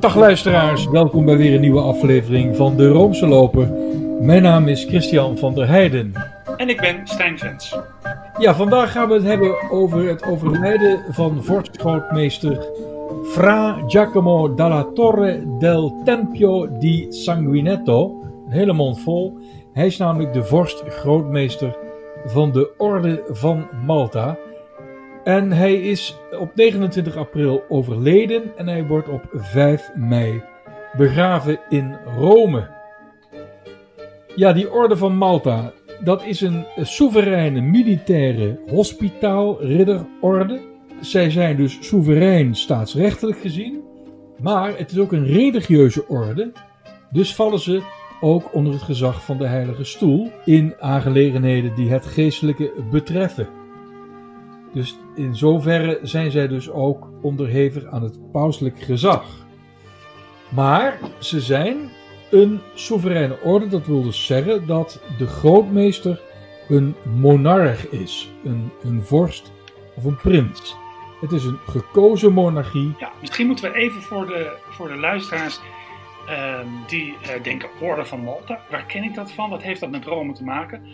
Dag luisteraars, welkom bij weer een nieuwe aflevering van De Roomse Loper. Mijn naam is Christian van der Heijden. En ik ben Stijn Vens. Ja, vandaag gaan we het hebben over het overlijden van vorstgrootmeester Fra Giacomo dalla Torre del Tempio di Sanguinetto. Een hele mond vol. Hij is namelijk de vorstgrootmeester van de Orde van Malta. En hij is op 29 april overleden en hij wordt op 5 mei begraven in Rome. Ja, die Orde van Malta, dat is een soevereine militaire hospitaalridderorde. Zij zijn dus soeverein staatsrechtelijk gezien, maar het is ook een religieuze orde. Dus vallen ze ook onder het gezag van de Heilige Stoel in aangelegenheden die het geestelijke betreffen. Dus in zoverre zijn zij dus ook onderhevig aan het pauselijk gezag. Maar ze zijn een soevereine orde, dat wil dus zeggen dat de grootmeester een monarch is, een, een vorst of een prins. Het is een gekozen monarchie. Ja, misschien moeten we even voor de, voor de luisteraars ehm, die uh, denken: Orde van Malta, waar ken ik dat van? Wat heeft dat met Rome te maken?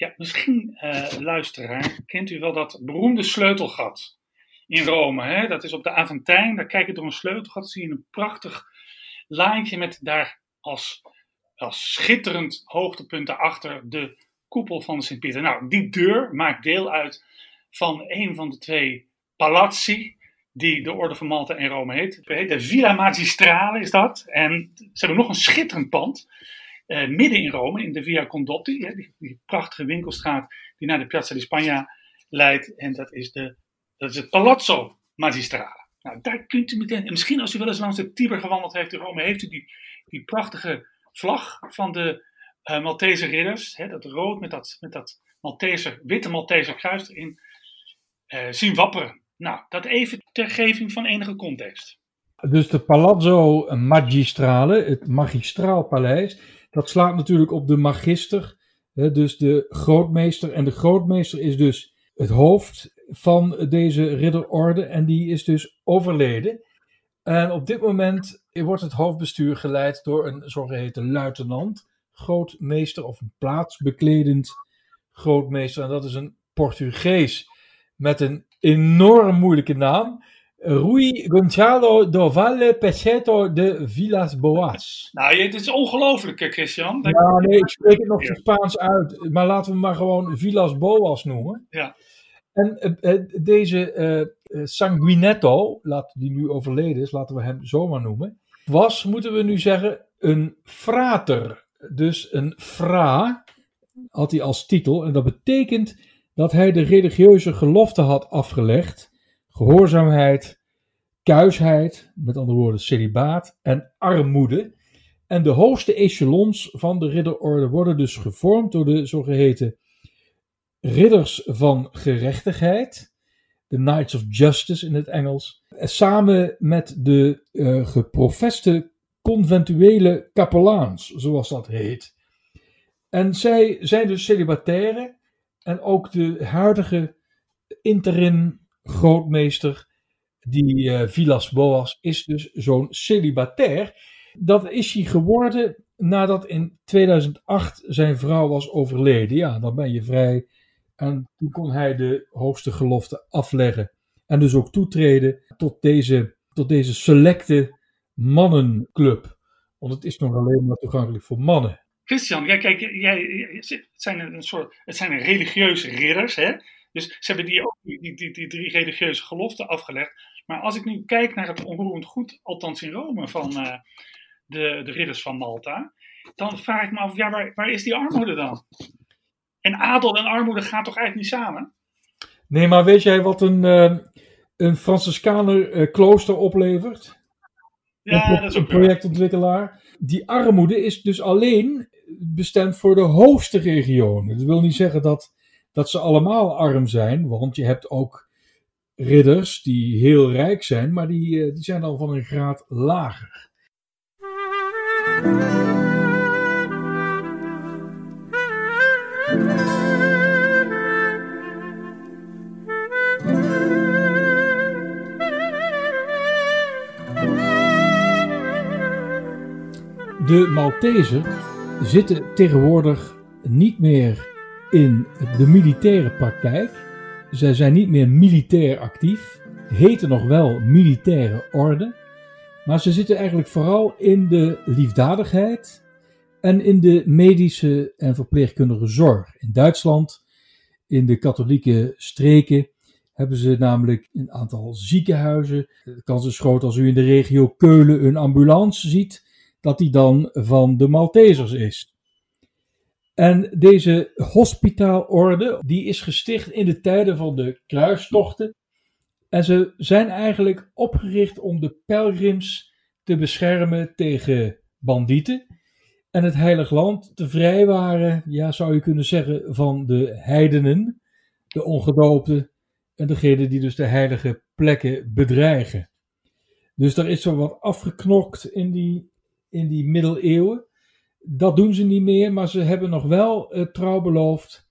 Ja, misschien, uh, luisteraar, kent u wel dat beroemde sleutelgat in Rome. Hè? Dat is op de Aventijn, daar kijk je door een sleutelgat, zie je een prachtig laantje met daar als, als schitterend hoogtepunt daarachter de koepel van Sint-Pieter. Nou, die deur maakt deel uit van een van de twee palazzi die de Orde van Malta in Rome heet. De Villa Magistrale is dat. En ze hebben nog een schitterend pand. Uh, midden in Rome, in de Via Condotti, hè, die, prachtige winkelstraat die naar de Piazza di Spagna leidt. En dat is, de, dat is het Palazzo Magistrale. Nou, daar kunt u meteen, en misschien als u wel eens langs de Tiber gewandeld heeft in Rome, heeft u die, die prachtige vlag van de uh, Maltese ridders, hè, dat rood met dat, met dat Maltese, witte Maltese kruis erin, uh, zien wapperen. Nou, dat even ter geving van enige context. Dus de Palazzo Magistrale, het magistraalpaleis, dat slaat natuurlijk op de magister, hè, dus de grootmeester. En de grootmeester is dus het hoofd van deze ridderorde en die is dus overleden. En op dit moment wordt het hoofdbestuur geleid door een zogeheten luitenant, grootmeester of een plaatsbekledend grootmeester. En dat is een Portugees met een enorm moeilijke naam. Rui Gonzalo do Valle Peceto de Villas Boas. Nou, het is ongelooflijk, Christian. Ja, nee, ik spreek het nog in Spaans uit. Maar laten we maar gewoon Villas Boas noemen. Ja. En uh, deze uh, Sanguinetto, laat, die nu overleden is, laten we hem zomaar noemen, was, moeten we nu zeggen, een frater. Dus een fra had hij als titel. En dat betekent dat hij de religieuze gelofte had afgelegd gehoorzaamheid, kuisheid, met andere woorden celibaat en armoede. En de hoogste echelons van de ridderorde worden dus gevormd door de zogeheten ridders van gerechtigheid, de Knights of Justice in het Engels, samen met de uh, geprofeste conventuele kapelaans, zoals dat heet. En zij zijn dus celibataire en ook de huidige interim grootmeester, die uh, Vilas Boas, is dus zo'n celibatair. Dat is hij geworden nadat in 2008 zijn vrouw was overleden. Ja, dan ben je vrij. En toen kon hij de hoogste gelofte afleggen. En dus ook toetreden tot deze, tot deze selecte mannenclub. Want het is nog alleen maar toegankelijk voor mannen. Christian, kijk, kijk jij, het, zijn een soort, het zijn religieuze ridders. Hè? Dus ze hebben die, ook, die, die, die drie religieuze geloften afgelegd. Maar als ik nu kijk naar het onroerend goed, althans in Rome, van uh, de, de ridders van Malta, dan vraag ik me af, ja, waar, waar is die armoede dan? En adel en armoede gaan toch eigenlijk niet samen? Nee, maar weet jij wat een, uh, een Franciscaner uh, klooster oplevert? Ja, een, dat is ook een projectontwikkelaar. Die armoede is dus alleen bestemd voor de hoogste regionen. Dat wil niet zeggen dat dat ze allemaal arm zijn, want je hebt ook ridders die heel rijk zijn, maar die, eh, die zijn al van een graad lager. De Malteser zitten tegenwoordig niet meer in de militaire praktijk. Zij zijn niet meer militair actief, heten nog wel militaire orde. Maar ze zitten eigenlijk vooral in de liefdadigheid en in de medische en verpleegkundige zorg. In Duitsland, in de katholieke streken, hebben ze namelijk een aantal ziekenhuizen. De kans is groot als u in de regio Keulen een ambulance ziet, dat die dan van de Maltesers is. En deze hospitaalorde, die is gesticht in de tijden van de kruistochten. En ze zijn eigenlijk opgericht om de pelgrims te beschermen tegen bandieten. En het heilig land te vrijwaren, ja zou je kunnen zeggen, van de heidenen, de ongedoopten en degenen die dus de heilige plekken bedreigen. Dus daar is zo wat afgeknokt in die, in die middeleeuwen. Dat doen ze niet meer, maar ze hebben nog wel trouw beloofd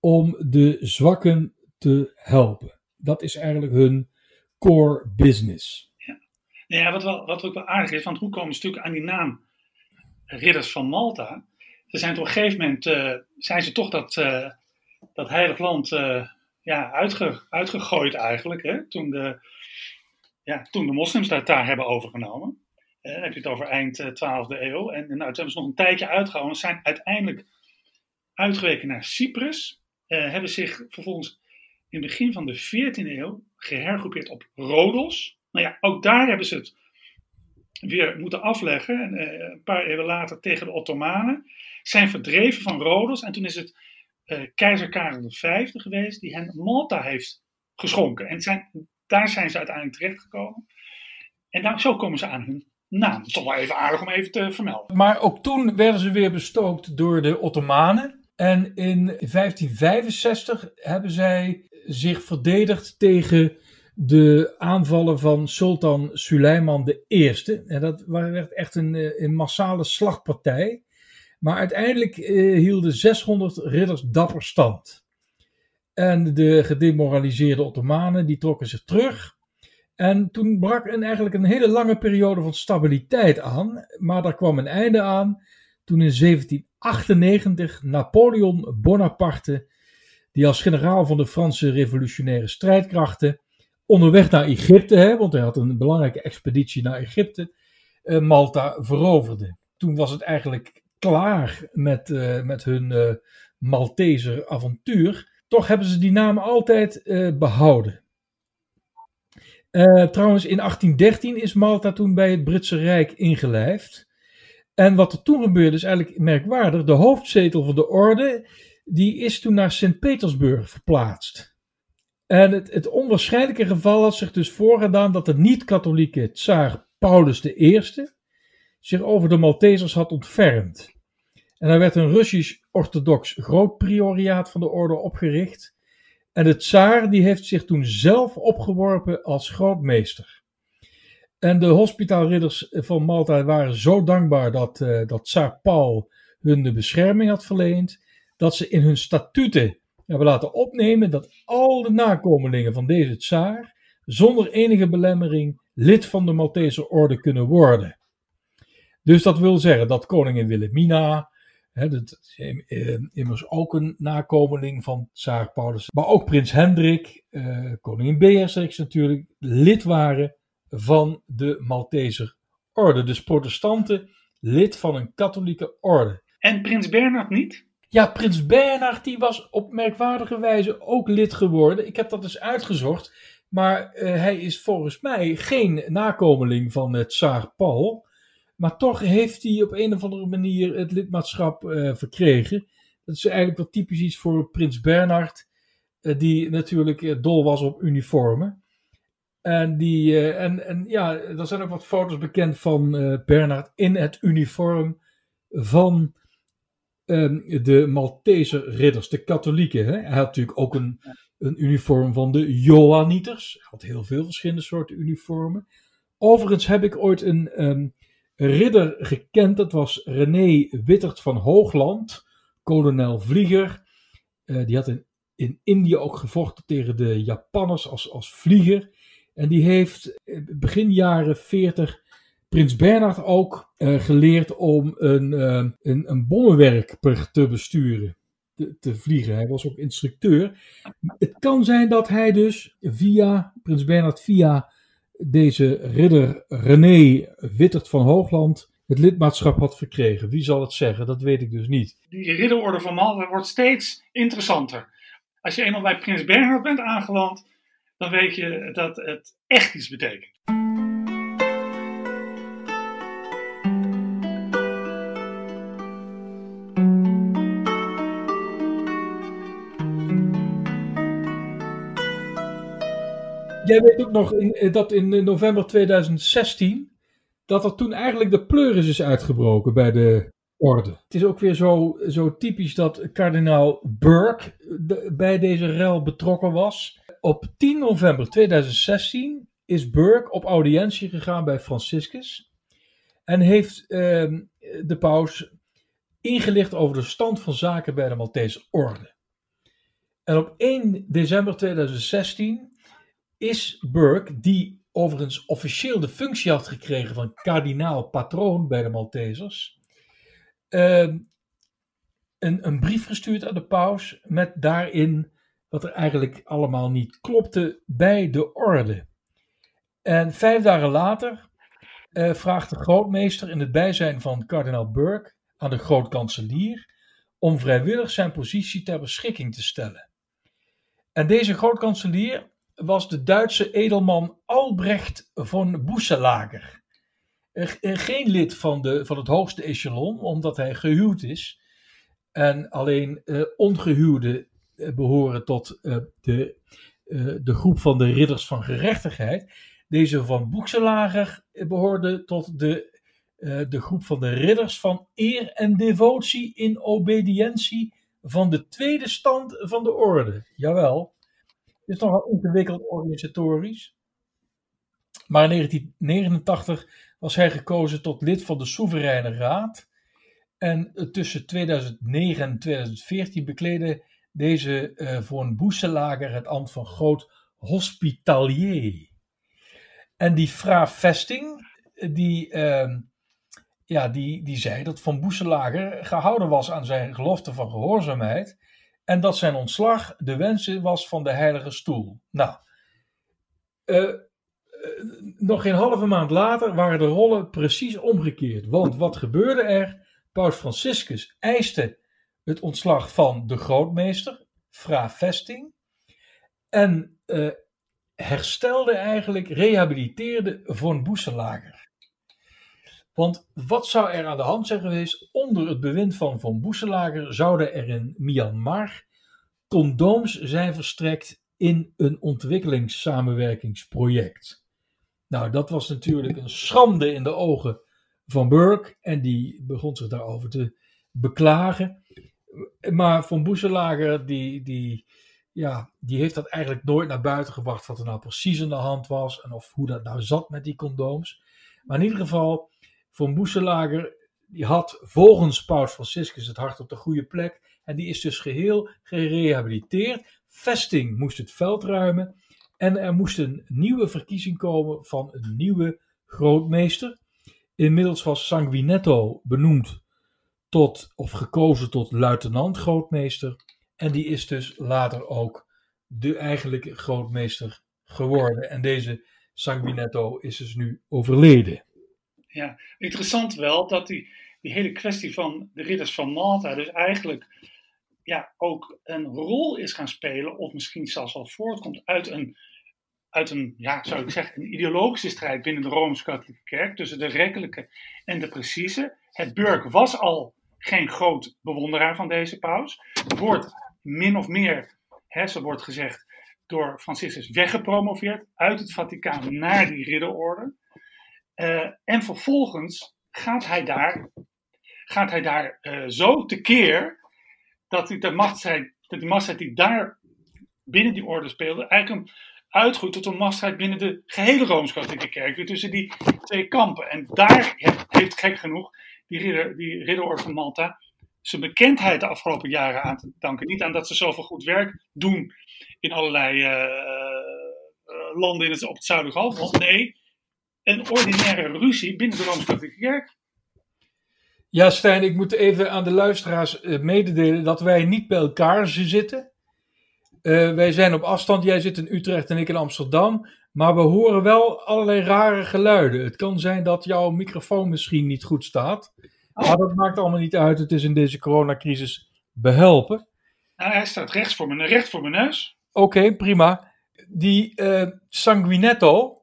om de zwakken te helpen. Dat is eigenlijk hun core business. Ja, nou ja wat, wel, wat ook wel aardig is, want hoe komen ze natuurlijk aan die naam Ridders van Malta? Ze zijn op een gegeven moment, uh, zijn ze toch dat, uh, dat heilig land ja, uitge, uitgegooid eigenlijk, hè? Toen, de, ja, toen de moslims dat daar hebben overgenomen. Eh, dan heb je het over eind 12e eh, eeuw. En, nou, toen hebben ze nog een tijdje uitgehouden. Zijn uiteindelijk uitgeweken naar Cyprus. Uh, hebben zich vervolgens in het begin van de 14e eeuw gehergroepeerd op Rodos. Nou ja, ook daar hebben ze het weer moeten afleggen. En, uh, een paar eeuwen later tegen de Ottomanen. Zijn verdreven van Rodos. En toen is het uh, keizer Karel V geweest die hen Malta heeft geschonken. En zijn, daar zijn ze uiteindelijk terechtgekomen. En daar, zo komen ze aan hun is toch wel even aardig om even te vermelden. Maar ook toen werden ze weer bestookt door de Ottomanen. En in 1565 hebben zij zich verdedigd tegen de aanvallen van Sultan Suleiman I. En dat werd echt een, eh, een massale slagpartij. Maar uiteindelijk eh, hielden 600 ridders dapper stand. En de gedemoraliseerde Ottomanen die trokken zich terug. En toen brak een, eigenlijk een hele lange periode van stabiliteit aan. Maar daar kwam een einde aan toen in 1798 Napoleon Bonaparte, die als generaal van de Franse revolutionaire strijdkrachten onderweg naar Egypte, hè, want hij had een belangrijke expeditie naar Egypte, eh, Malta veroverde. Toen was het eigenlijk klaar met, uh, met hun uh, Malteser avontuur. Toch hebben ze die naam altijd uh, trouwens, in 1813 is Malta toen bij het Britse Rijk ingelijfd. En wat er toen gebeurde is eigenlijk merkwaardig. De hoofdzetel van de orde die is toen naar Sint-Petersburg verplaatst. En het, het onwaarschijnlijke geval had zich dus voorgedaan dat de niet-katholieke tsaar Paulus I zich over de Maltesers had ontfermd. En er werd een Russisch-orthodox grootprioriaat van de orde opgericht. En de tsaar die heeft zich toen zelf opgeworpen als grootmeester. En de hospitaalridders van Malta waren zo dankbaar dat, uh, dat tsaar Paul hun de bescherming had verleend, dat ze in hun statuten hebben laten opnemen dat al de nakomelingen van deze tsaar zonder enige belemmering lid van de Malteser orde kunnen worden. Dus dat wil zeggen dat koningin Wilhelmina, hè, dat is eh, immers ook een nakomeling van Tsaar Paulus, maar ook prins Hendrik, eh, koningin Beatrix natuurlijk, lid waren van de Malteser orde. Dus protestanten lid van een katholieke orde. En prins Bernhard niet? Ja, prins Bernhard die was op merkwaardige wijze ook lid geworden. Ik heb dat dus uitgezocht. Maar uh, hij is volgens mij geen nakomeling van het Tsaar Paul. Maar toch heeft hij op een of andere manier het lidmaatschap uh, verkregen. Dat is eigenlijk wel typisch iets voor Prins Bernhard, uh, die natuurlijk uh, dol was op uniformen. En, die, en, en ja, er zijn ook wat foto's bekend van Bernhard in het uniform van ehm, de Malteser ridders, de katholieken. Hè? Hij had natuurlijk ook een, een uniform van de Johanniters. Hij had heel veel verschillende soorten uniformen. Overigens heb ik ooit een um, ridder gekend. Dat was René Wittert van Hoogland, kolonel Vlieger. Uh, die had in, in Indië ook gevochten tegen de Japanners als, als vlieger. En die heeft begin jaren 40 Prins Bernhard ook geleerd om een, een, een bommenwerper te besturen te, te, vliegen. Hij was ook instructeur. Het kan zijn dat hij dus via, Prins Bernhard via deze ridder René Wittert van Hoogland het lidmaatschap had verkregen. Wie zal het zeggen? Dat weet ik dus niet. Die ridderorde van Malta wordt steeds interessanter. Als je eenmaal bij Prins Bernhard bent aangeland, dan weet je dat het echt iets betekent. Jij weet ook nog in, eh, dat in november 2016, dat er toen eigenlijk de pleuris is uitgebroken bij de orde. Het is ook weer zo, zo typisch dat kardinaal Burke bij deze rel betrokken was. Op 10 november 2016 is Burke op audiëntie gegaan bij Franciscus en heeft ehm, de paus ingelicht over de stand van zaken bij de Maltese orde. En op 1 december 2016 is Burke, die overigens officieel de functie had gekregen van kardinaal patroon bij de Maltesers, ehm, een, een brief gestuurd aan de paus met daarin wat er eigenlijk allemaal niet klopte bij de orde. En vijf dagen later uh, vraagt de grootmeester in het bijzijn van kardinaal Burke aan de grootkanselier om vrijwillig zijn positie ter beschikking te stellen. En deze grootkanselier was de Duitse edelman Albrecht von Boeselager. Geen lid van, de, van het hoogste echelon, omdat hij gehuwd is. En alleen uh, ongehuwden uh, behoren tot uh, de, de groep van de ridders van gerechtigheid. Deze van Boeselager behoorde tot de, de groep van de ridders van eer en devotie in obedientie van de tweede stand van de orde. Jawel is nogal ingewikkeld organisatorisch. Maar in 1989 was hij gekozen tot lid van de Soevereine Raad. En eh, tussen 2009 en 2014 bekleedde deze uh, voor een boeselager het ambt van groot hospitalier. En die Fra Vesting, die, uh, ja, die, die zei dat Van Boeselager gehouden was aan zijn gelofte van gehoorzaamheid en dat zijn ontslag de wens was van de Heilige Stoel. Nou, uh, nog geen halve maand later waren de rollen precies omgekeerd. Want wat gebeurde er? Paus Franciscus eiste het ontslag van de grootmeester, Fra Vesting, en uh, herstelde eigenlijk, rehabiliteerde Von Boeselager. Want wat zou er aan de hand zijn geweest? Onder het bewind van Von Boeselager zouden er in Myanmar condooms zijn verstrekt in een ontwikkelingssamenwerkingsproject. Nou, dat was natuurlijk een schande in de ogen van Burke en die begon zich daarover te beklagen. Maar Von Boeselager, die, die, ja, die heeft dat eigenlijk nooit naar buiten gebracht wat er nou precies aan de hand was en of hoe dat nou zat met die condooms. Maar in ieder geval, Von Boeselager die had volgens Paus Franciscus het hart op de goede plek. En die is dus geheel gerehabiliteerd. Vesting moest het veld ruimen. En er moest een nieuwe verkiezing komen van een nieuwe grootmeester. Inmiddels was Sanguinetto benoemd tot, of gekozen tot luitenant grootmeester. En die is dus later ook de eigenlijke grootmeester geworden. En deze Sanguinetto is dus nu overleden. Ja, interessant wel dat die, die hele kwestie van de ridders van Malta dus eigenlijk ja, ook een rol is gaan spelen, of misschien zelfs wel voortkomt uit een, uit een, ja, zou ik zeggen, een ideologische strijd binnen de Rooms-Katholieke Kerk tussen de rekkelijke en de precieze. Het Burk was al geen groot bewonderaar van deze paus. Wordt min of meer, hè, zo wordt gezegd, door Franciscus weggepromoveerd uit het Vaticaan naar die ridderorde. Uh, en vervolgens gaat hij daar, gaat hij daar uh, zo tekeer dat hij de machtsstrijd, dat die die daar binnen die orde speelde, eigenlijk uitgroeit tot een machtsstrijd binnen de gehele Rooms-Katholieke Kerk. Weer tussen die twee kampen. En daar heeft gek genoeg die, ridder, die ridderorde van Malta zijn bekendheid de afgelopen jaren aan te danken. Niet aan dat ze zoveel goed werk doen in allerlei uh, landen in het, op het zuidelijk halfrond. Nee, een ordinaire ruzie binnen de Rooms-Katholieke Kerk. Ja, Stijn, ik moet even aan de luisteraars uh, mededelen dat wij niet bij elkaar zitten. Uh, wij zijn op afstand. Jij zit in Utrecht en ik in Amsterdam. Maar we horen wel allerlei rare geluiden. Het kan zijn dat jouw microfoon misschien niet goed staat. Oh. Maar dat maakt allemaal niet uit. Het is in deze coronacrisis behelpen. Nou, hij staat rechts voor mijn, recht voor mijn neus. Oké, prima. Die uh, Sanguinetto,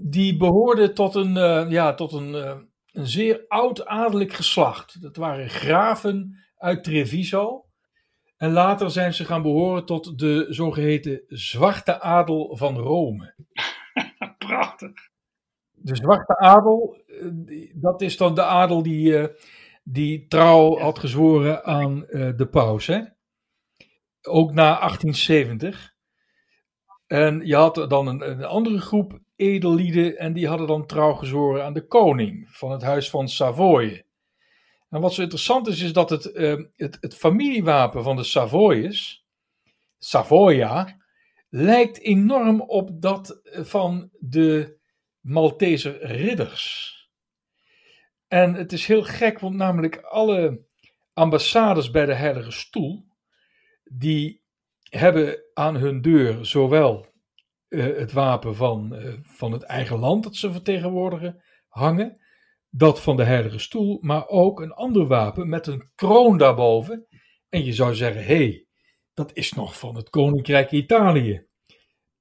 die behoorde tot een, uh, ja, tot een, uh, een zeer oud adellijk geslacht. Dat waren graven uit Treviso. En later zijn ze gaan behoren tot de zogeheten zwarte adel van Rome. Prachtig. De zwarte adel, dat is dan de adel die, die trouw had gezworen aan de paus. Hè? Ook na 1870. En je had dan een, een, andere groep edellieden en die hadden dan trouw gezworen aan de koning van het huis van Savoye. En wat zo interessant is, is dat het, uh, het, het, familiewapen van de Savoyes, Savoia, lijkt enorm op dat van de Malteser ridders. En het is heel gek, want namelijk alle ambassades bij de Heilige Stoel, die hebben aan hun deur zowel het wapen van, uh, van het eigen land dat ze vertegenwoordigen hangen, dat van de Heilige Stoel, maar ook een ander wapen met een kroon daarboven. En je zou zeggen: hé, hey, dat is nog van het Koninkrijk Italië,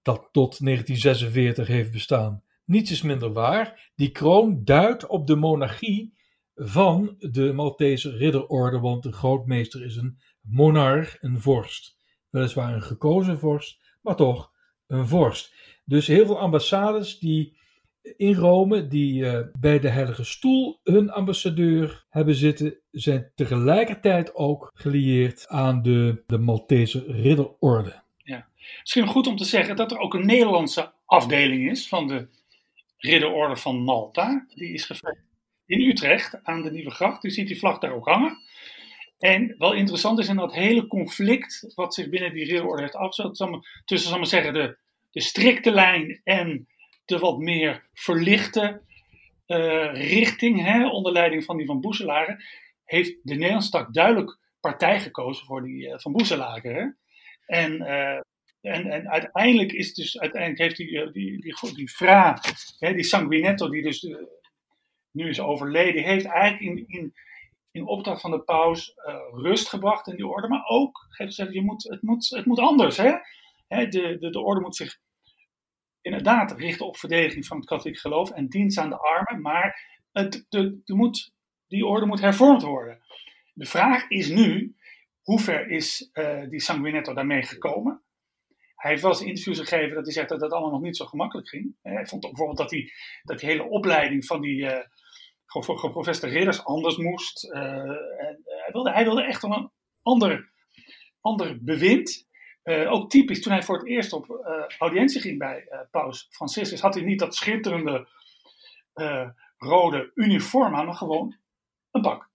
dat tot 1946 heeft bestaan. Niets is minder waar. Die kroon duidt op de monarchie van de Maltese ridderorde, want de grootmeester is een monarch, een vorst. Weliswaar een gekozen vorst, maar toch een vorst. Dus heel veel ambassades die in Rome, die uh, bij de Heilige Stoel hun ambassadeur hebben zitten, zijn tegelijkertijd ook gelieerd aan de, de Maltese ridderorde. Ja. Misschien goed om te zeggen dat er ook een Nederlandse afdeling is van de ridderorde van Malta. Die is gevestigd in Utrecht aan de Nieuwe Gracht. U ziet die vlag daar ook hangen. En wel interessant is in dat hele conflict wat zich binnen die ridderorde heeft afgespeeld, tussen, zal zeggen, de, de strikte lijn en de wat meer verlichte uh, richting, hè, onder leiding van die van Boeselaren, heeft de Nederlandse tak duidelijk partij gekozen voor die uh, van Boeselaren. En, uh, en, en uiteindelijk is dus, uiteindelijk heeft die, die, die, die hè, die Sanguinetto, die dus nu is overleden, heeft eigenlijk in, in in opdracht van de paus uh, rust gebracht in die orde. Maar ook gezegd, je moet, het, moet, het moet anders. Hè? Hè, de, de, de orde moet zich inderdaad richten op verdediging van het katholiek geloof en dienst aan de armen. Maar het, de, de moet, die orde moet hervormd worden. De vraag is nu, hoe ver is uh, die Sanguinetto daarmee gekomen? Hij heeft wel eens interviews gegeven dat hij zegt dat dat allemaal nog niet zo gemakkelijk ging. Hij vond bijvoorbeeld dat die, dat die hele opleiding van die, uh, geprofeste ridders anders moest. Uh, uh, hij, wilde, hij wilde echt een ander, ander bewind. Uh, ook typisch, toen hij voor het eerst op audiëntie ging bij paus Franciscus, had hij niet dat schitterende rode uniform aan, maar gewoon een pak.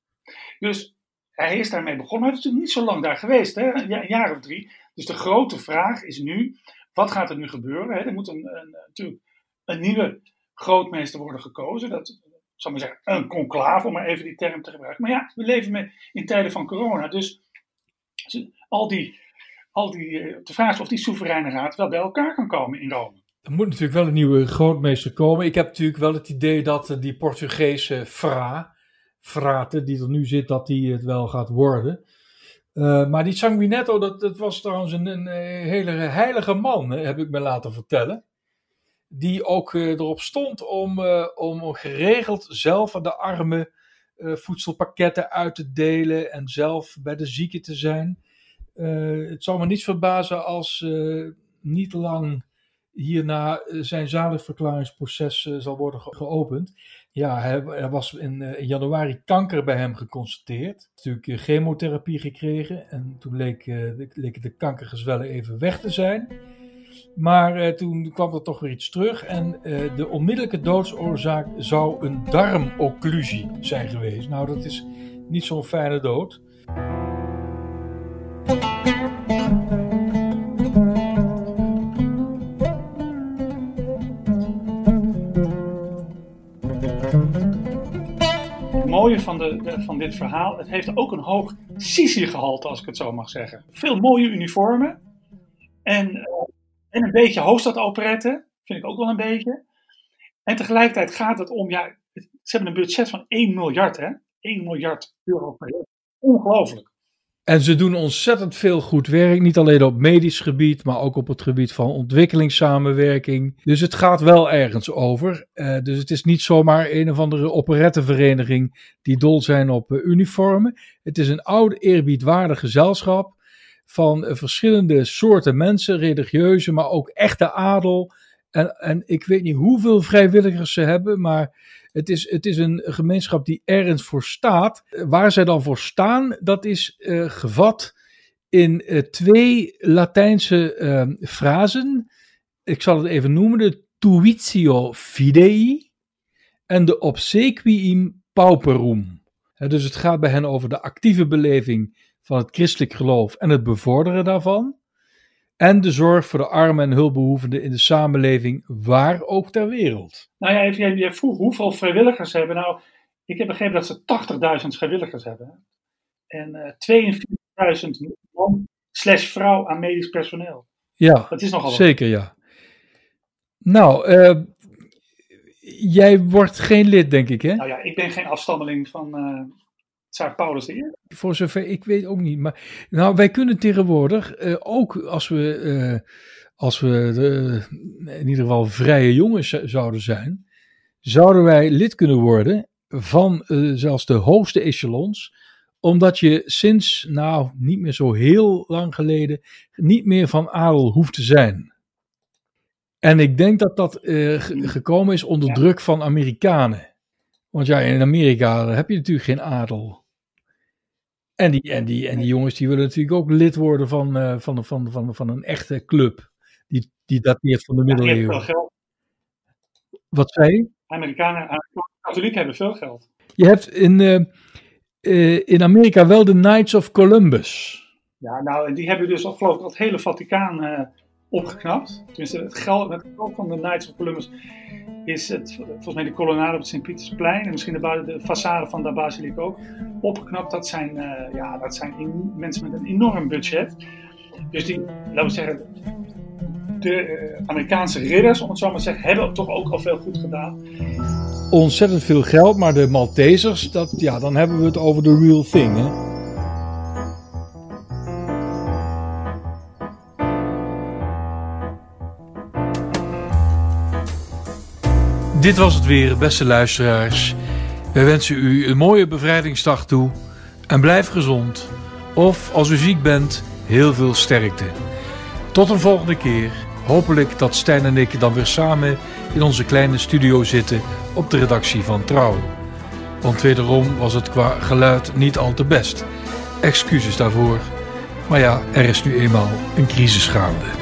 Dus hij is daarmee begonnen, hij is natuurlijk niet zo lang daar geweest, hè? een jaar of drie. Dus de grote vraag is nu, wat gaat er nu gebeuren? Hè? Er moet een, een, natuurlijk een nieuwe grootmeester worden gekozen. Dat, zal maar zeggen, een conclave, om maar even die term te gebruiken. Maar ja, we leven met, in tijden van corona. Dus al die, al die, eh, de vraag is of die soevereine raad wel bij elkaar kan komen in Rome. Er moet natuurlijk wel een nieuwe grootmeester komen. Ik heb natuurlijk wel het idee dat eh, die Portugese Fra, Frate, die er nu zit, dat die het wel gaat worden. Uh, maar die Sanguinetto, dat, dat was trouwens een, een hele heilige man, heb ik me laten vertellen die ook uh, erop stond om, uh, om geregeld zelf aan de armen uh, voedselpakketten uit te delen en zelf bij de zieken te zijn. het zou me niet verbazen als niet lang hierna zijn zaligverklaringsproces zal worden geopend. Ja, er was in, januari kanker bij hem geconstateerd. Natuurlijk chemotherapie gekregen en toen leek, de kankergezwellen even weg te zijn. Maar uh, toen kwam er toch weer iets terug. En uh, de onmiddellijke doodsoorzaak zou een darmocclusie zijn geweest. Nou, dat is niet zo'n fijne dood. mooie van, de- van dit verhaal, het heeft ook een hoog Sisi-gehalte, als ik het zo mag zeggen. Veel mooie uniformen. En, eh, en een beetje hoofdstadoperetten, vind ik ook wel een beetje. En tegelijkertijd gaat het om, ja, ze hebben een budget van 1 miljard, hè? 1 miljard euro per jaar. Ongelooflijk. En ze doen ontzettend veel goed werk, niet alleen op medisch gebied, maar ook op het gebied van ontwikkelingssamenwerking. Dus het gaat wel ergens over. Eh, dus het is niet zomaar een of andere operettenvereniging die dol zijn op eh, uniformen. Het is een oud eerbiedwaardig gezelschap van eh, verschillende soorten mensen, religieuze, maar ook echte adel. En, en ik weet niet hoeveel vrijwilligers ze hebben, maar het is, het is een gemeenschap die ergens voor staat. Waar zij dan voor staan, dat is eh, gevat in eh, twee Latijnse eh, frasen. Ik zal het even noemen: de tuitio fidei en de obsequium pauperum. Dus het gaat bij hen over de actieve beleving van het christelijk geloof en het bevorderen daarvan. En de zorg voor de armen en hulpbehoevenden in de samenleving, waar ook ter wereld. Nou ja, vroeg hoeveel vrijwilligers ze hebben. Nou, ik heb begrepen dat ze 80.000 vrijwilligers hebben. En eh 42.000 man slash vrouw aan medisch personeel. Ja, Dat is nogal wat. zeker ja. Nou, eh, jij wordt geen lid, denk ik, hè? Nou ja, ik ben geen afstammeling van eh Tsaar Paulus I. Voor zover ik weet ook niet. Maar nou, wij kunnen tegenwoordig, eh, ook als we, eh, als we de- in ieder geval vrije jongens zouden zijn, zouden wij lid kunnen worden van eh, zelfs de hoogste echelons, omdat je sinds, nou, niet meer zo heel lang geleden, niet meer van adel hoeft te zijn. En ik denk dat dat ge- gekomen is onder Ja. druk van Amerikanen. Want ja, in Amerika heb je natuurlijk geen adel. En die, en die, en die jongens die willen natuurlijk ook lid worden van, eh, van, van, van, van een echte club. Die, die dateert van de middeleeuwen. geld. Wat zei je? Amerikanen, Amerikaanse katholieken hebben veel geld. Je hebt in, eh, eh, in Amerika wel de Knights of Columbus. Ja, nou, en die hebben dus geloof ik, het hele Vaticaan eh, opgeknapt. Tenminste, het geld, van de Knights of Columbus is het, volgens mij de kolonnade op het Sint-Pietersplein en misschien de, de façade van de basiliek ook opgeknapt. Dat zijn, eh, ja, dat zijn mensen met een enorm budget. Dus die, laten we zeggen, de eh, Amerikaanse ridders, om het zo maar te zeggen, hebben toch ook al veel goed gedaan. Ontzettend veel geld, maar de Maltesers, dat, ja, dan hebben we het over de real thing. Hè? Dit was het weer, beste luisteraars. Wij wensen u een mooie bevrijdingsdag toe en blijf gezond. Of als u ziek bent, heel veel sterkte. Tot een volgende keer. Hopelijk dat Stijn en ik dan weer samen in onze kleine studio zitten op de redactie van Trouw. Want wederom was het qua geluid niet al te best. Excuses daarvoor. Maar ja, er is nu eenmaal een crisis gaande.